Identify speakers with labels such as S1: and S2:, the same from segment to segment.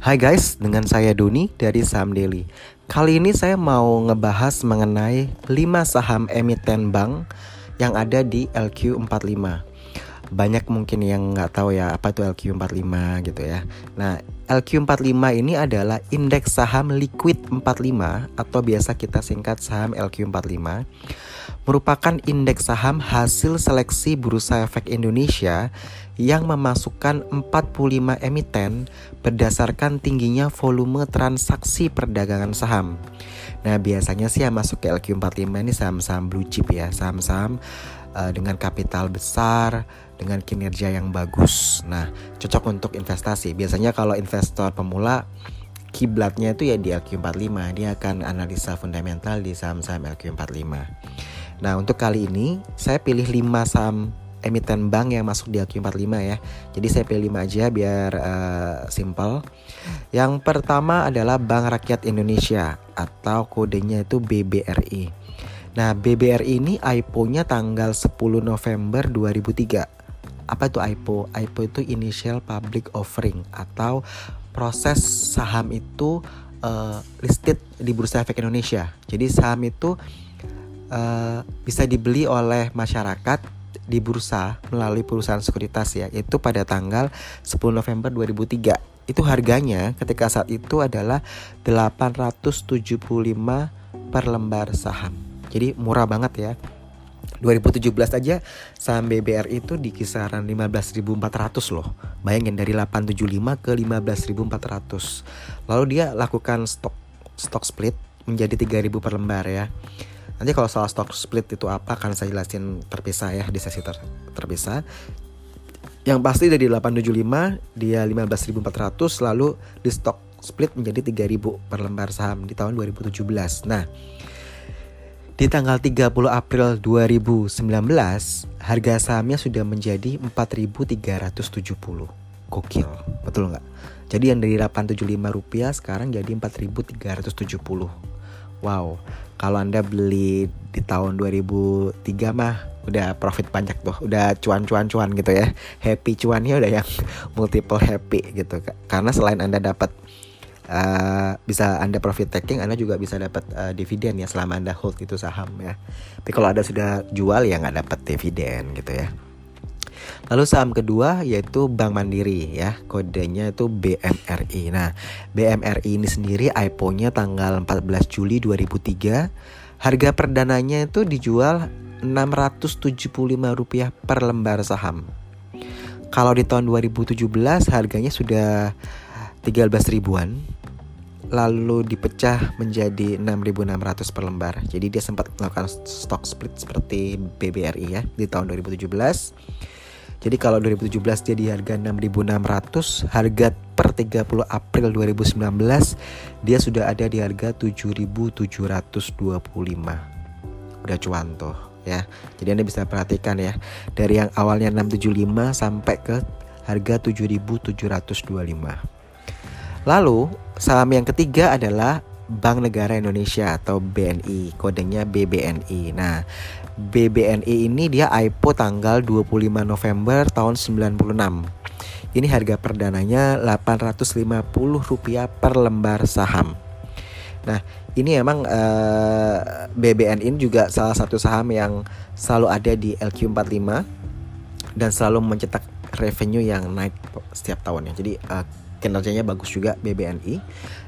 S1: Hai guys, dengan saya Doni dari Saham Daily. Kali ini saya mau ngebahas mengenai 5 saham emiten bank yang ada di LQ45. Banyak mungkin yang nggak tahu ya apa itu LQ45 gitu ya. Nah, LQ45 ini adalah indeks saham liquid 45 atau biasa kita singkat saham LQ45 merupakan indeks saham hasil seleksi Bursa Efek Indonesia yang memasukkan 45 emiten berdasarkan tingginya volume transaksi perdagangan saham. Nah, biasanya sih yang masuk ke LQ45 ini saham-saham blue chip ya, saham-saham uh, dengan kapital besar, dengan kinerja yang bagus. Nah, cocok untuk investasi. Biasanya kalau investor pemula kiblatnya itu ya di LQ45, dia akan analisa fundamental di saham-saham LQ45. Nah, untuk kali ini saya pilih 5 saham emiten bank yang masuk di LQ45 ya. Jadi saya pilih 5 aja biar uh, simple. Yang pertama adalah Bank Rakyat Indonesia atau kodenya itu BBRI. Nah, BBRI ini IPO-nya tanggal 10 November 2003. Apa itu IPO? IPO itu Initial Public Offering atau proses saham itu uh, listed di Bursa Efek Indonesia. Jadi saham itu uh, bisa dibeli oleh masyarakat di bursa melalui perusahaan sekuritas ya itu pada tanggal 10 November 2003 itu harganya ketika saat itu adalah 875 per lembar saham jadi murah banget ya 2017 aja saham BBR itu di kisaran 15.400 loh. Bayangin dari 875 ke 15.400. Lalu dia lakukan stok stok split menjadi 3.000 per lembar ya. Nanti kalau soal stock split itu apa akan saya jelasin terpisah ya di sesi ter terpisah. Yang pasti dari 875 dia 15.400 lalu di stock split menjadi 3.000 per lembar saham di tahun 2017. Nah, di tanggal 30 April 2019 harga sahamnya sudah menjadi 4.370. Gokil, betul nggak? Jadi yang dari 875 rupiah sekarang jadi 4.370. Wow, kalau Anda beli di tahun 2003 mah udah profit banyak tuh, udah cuan-cuan-cuan gitu ya. Happy cuannya udah yang multiple happy gitu. Karena selain Anda dapat uh, bisa Anda profit taking, Anda juga bisa dapat uh, dividen ya selama Anda hold itu saham ya. Tapi kalau Anda sudah jual ya nggak dapat dividen gitu ya. Lalu saham kedua yaitu Bank Mandiri ya, kodenya itu BMRI. Nah, BMRI ini sendiri IPO-nya tanggal 14 Juli 2003. Harga perdananya itu dijual Rp675 per lembar saham. Kalau di tahun 2017 harganya sudah 13 ribuan lalu dipecah menjadi 6.600 per lembar. Jadi dia sempat melakukan stock split seperti BBRI ya di tahun 2017. Jadi kalau 2017 dia di harga 6.600, harga per 30 April 2019 dia sudah ada di harga 7.725. Udah cuan tuh ya. Jadi Anda bisa perhatikan ya dari yang awalnya 675 sampai ke harga 7.725. Lalu saham yang ketiga adalah Bank Negara Indonesia atau BNI, kodenya BBNI. Nah, BBNI ini dia IPO tanggal 25 November tahun 96. Ini harga perdananya 850 rupiah per lembar saham. Nah, ini emang uh, eh, BBNI ini juga salah satu saham yang selalu ada di LQ45 dan selalu mencetak revenue yang naik setiap tahunnya. Jadi uh, kinerjanya bagus juga BBNI.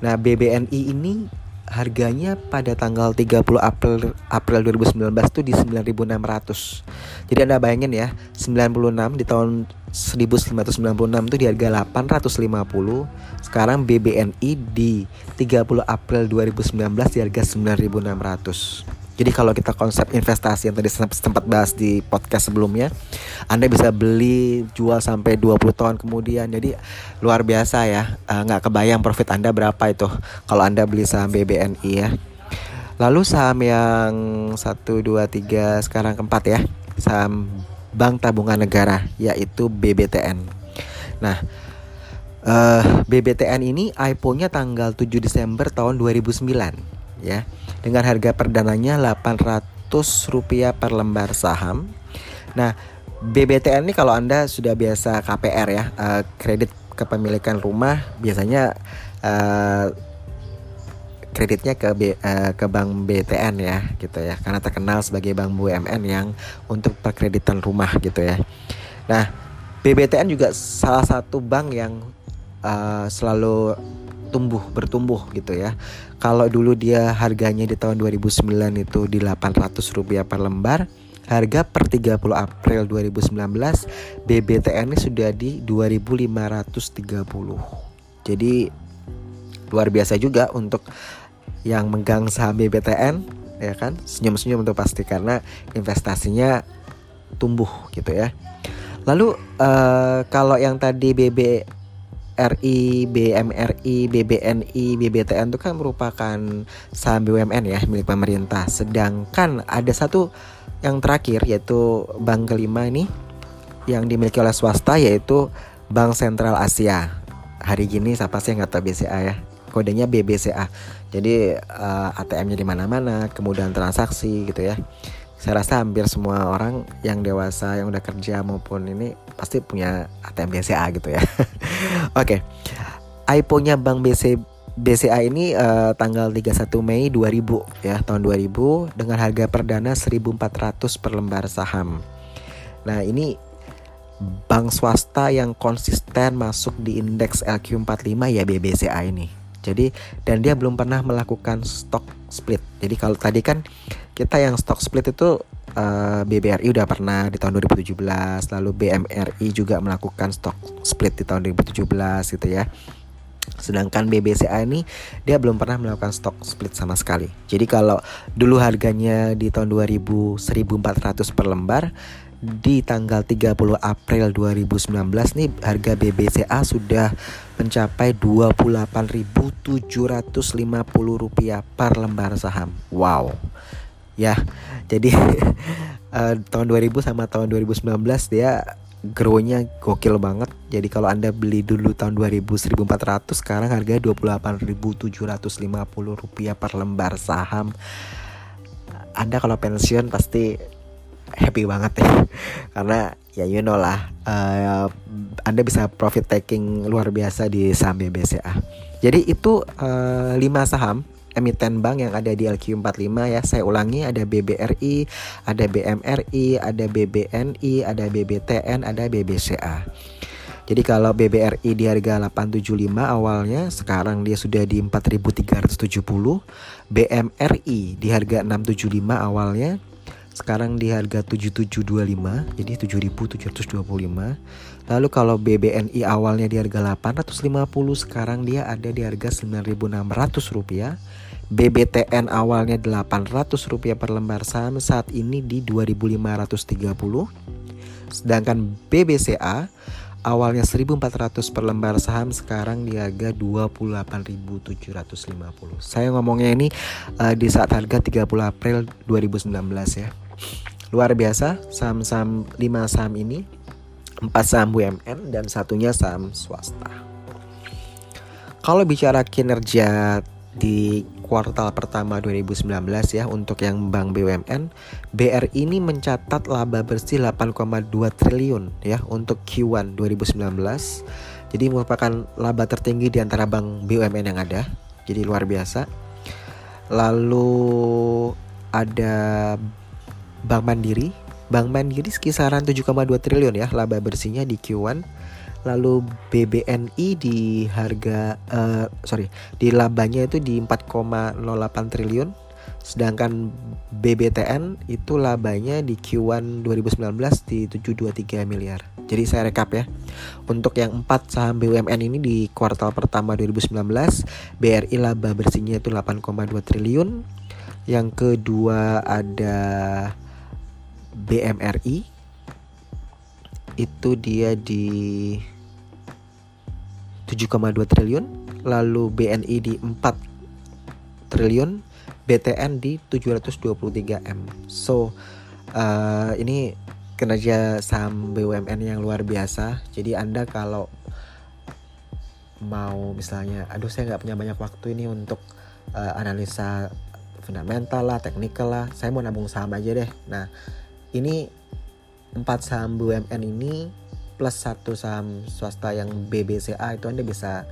S1: Nah, BBNI ini harganya pada tanggal 30 April April 2019 tuh di 9.600. Jadi Anda bayangin ya, 96 di tahun 1996 tuh di harga 850. Sekarang BBNI di 30 April 2019 di harga 9.600. Jadi kalau kita konsep investasi yang tadi sempat bahas di podcast sebelumnya, Anda bisa beli jual sampai 20 tahun kemudian. Jadi luar biasa ya. Eh, nggak uh, kebayang profit Anda berapa itu kalau Anda beli saham BBNI ya. Lalu saham yang 1 2 3 sekarang keempat ya. Saham Bank Tabungan Negara yaitu BBTN. Nah, uh, eh, BBTN ini IPO-nya tanggal 7 Desember tahun 2009 ya dengan harga perdananya 800 rupiah per lembar saham. Nah, BBTN ini kalau Anda sudah biasa KPR ya, uh, kredit kepemilikan rumah biasanya uh, kreditnya ke B, uh, ke bank BTN ya gitu ya karena terkenal sebagai bank BUMN yang untuk perkreditan rumah gitu ya. Nah, BBTN juga salah satu bank yang uh, selalu tumbuh bertumbuh gitu ya. Kalau dulu dia harganya di tahun 2009 itu di 800 rupiah per lembar, harga per 30 April 2019 BBTN ini sudah di 2530. Jadi luar biasa juga untuk yang megang saham BBTN ya kan senyum-senyum untuk pasti karena investasinya tumbuh gitu ya. Lalu uh, kalau yang tadi BBRI, BMRI, BBNI, BBTN itu kan merupakan saham BUMN ya milik pemerintah. Sedangkan ada satu yang terakhir yaitu bank kelima ini yang dimiliki oleh swasta yaitu Bank Sentral Asia. Hari gini siapa sih yang nggak tahu BCA ya? kodenya BBCA. Jadi uh, eh, ATM-nya di mana-mana, kemudian transaksi gitu ya. Saya rasa hampir semua orang yang dewasa yang udah kerja maupun ini pasti punya ATM BCA gitu ya. Oke. okay. IPO-nya Bank BC BCA ini uh, tanggal 31 Mei 2000 ya, tahun 2000 dengan harga perdana 1.400 per lembar saham. Nah, ini bank swasta yang konsisten masuk di indeks LQ45 ya BBCA ini. Jadi dan dia belum pernah melakukan stock split. Jadi kalau tadi kan kita yang stock split itu eh, BBRI udah pernah di tahun 2017, lalu BMRI juga melakukan stock split di tahun 2017 gitu ya. Sedangkan BBCA ini dia belum pernah melakukan stock split sama sekali. Jadi kalau dulu harganya di tahun 2000 1400 per lembar, di tanggal 30 April 2019 nih harga BBCA sudah mencapai 28.750 rupiah per lembar saham. Wow. Ya, jadi uh, tahun 2000 sama tahun 2019 dia grow-nya gokil banget. Jadi kalau Anda beli dulu tahun 2000 1400 sekarang harga 28.750 rupiah per lembar saham. Anda kalau pensiun pasti happy banget ya karena ya you know lah uh, anda bisa profit taking luar biasa di saham BBCA jadi itu uh, eh, 5 saham emiten bank yang ada di LQ45 ya. Saya ulangi ada BBRI, ada BMRI, ada BBNI, ada BBTN, ada BBCA. Jadi kalau BBRI di harga 875 awalnya, sekarang dia sudah di 4370. BMRI di harga 675 awalnya, sekarang di harga 7725 jadi 7725 lalu kalau BBNI awalnya di harga 850 sekarang dia ada di harga 9600 rupiah BBTN awalnya 800 rupiah per lembar saham saat ini di 2530 sedangkan BBCA awalnya 1400 per lembar saham sekarang di harga 28.750 saya ngomongnya ini uh, di saat harga 30 April 2019 ya. Luar biasa, saham-saham 5 saham ini, 4 saham BUMN dan satunya saham swasta. Kalau bicara kinerja di kuartal pertama 2019 ya untuk yang bank BUMN, BRI ini mencatat laba bersih 8,2 triliun ya untuk Q1 2019. Jadi merupakan laba tertinggi di antara bank BUMN yang ada. Jadi luar biasa. Lalu ada Bank Mandiri. Bank Mandiri sekisaran 7,2 triliun ya laba bersihnya di Q1. Lalu BBNI di harga uh, sorry di labanya itu di 4,08 triliun. Sedangkan BBTN itu labanya di Q1 2019 di 723 miliar. Jadi saya rekap ya. Untuk yang 4 saham BUMN ini di kuartal pertama 2019, BRI laba bersihnya itu 8,2 triliun. Yang kedua ada BMRI itu dia di 7,2 triliun, lalu BNI di 4 triliun, BTN di 723 M. So uh, ini kinerja saham BUMN yang luar biasa. Jadi Anda kalau mau misalnya, aduh saya nggak punya banyak waktu ini untuk uh, analisa fundamental lah, teknikal lah, saya mau nabung saham aja deh. Nah ini empat saham BUMN ini plus satu saham swasta yang BBCA itu Anda bisa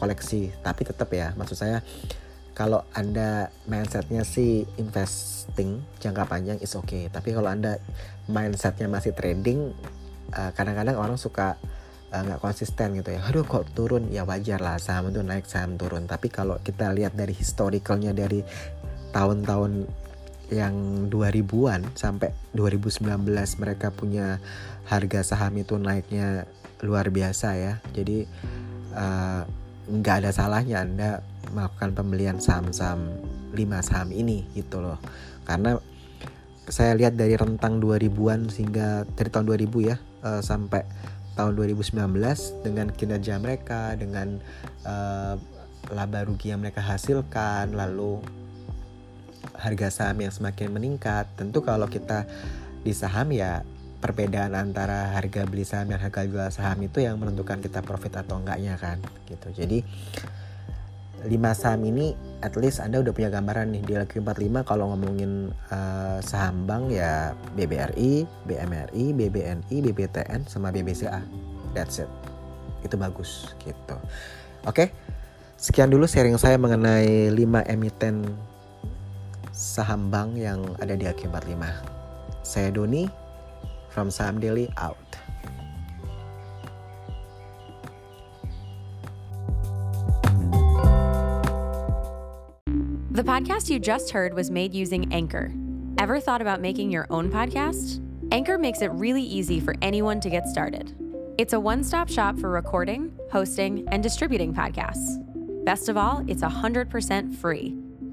S1: koleksi. Tapi tetap ya, maksud saya kalau Anda mindsetnya sih investing jangka panjang is. Okay. Tapi kalau Anda mindsetnya masih trading, kadang kadang-kadang orang suka nggak uh, konsisten gitu ya. Aduh kok turun ya wajar lah saham itu naik saham turun. Tapi kalau kita lihat dari historicalnya dari tahun-tahun yang 2000-an sampai 2019 mereka punya harga saham itu naiknya luar biasa ya. Jadi eh, nggak uh, ada salahnya Anda melakukan pembelian saham-saham 5 saham ini gitu loh. Karena saya lihat dari rentang 2000-an sehingga dari tahun 2000 ya uh, sampai tahun 2019 dengan kinerja mereka dengan uh, laba rugi yang mereka hasilkan lalu harga saham yang semakin meningkat, tentu kalau kita di saham ya perbedaan antara harga beli saham dan harga jual saham itu yang menentukan kita profit atau enggaknya kan gitu. Jadi 5 saham ini at least Anda udah punya gambaran nih di LQ45 kalau ngomongin uh, saham bank ya BBRI, BMRI, BBNI, BBTN sama BBCA. That's it. Itu bagus gitu. Oke. Sekian dulu sharing saya mengenai 5 emiten saham bank yang ada di AK45. Saya Doni, from Sam Daily out.
S2: The podcast you just heard was made using Anchor. Ever thought about making your own podcast? Anchor makes it really easy for anyone to get started. It's a one stop shop for recording, hosting, and distributing podcasts. Best of all, it's 100% free.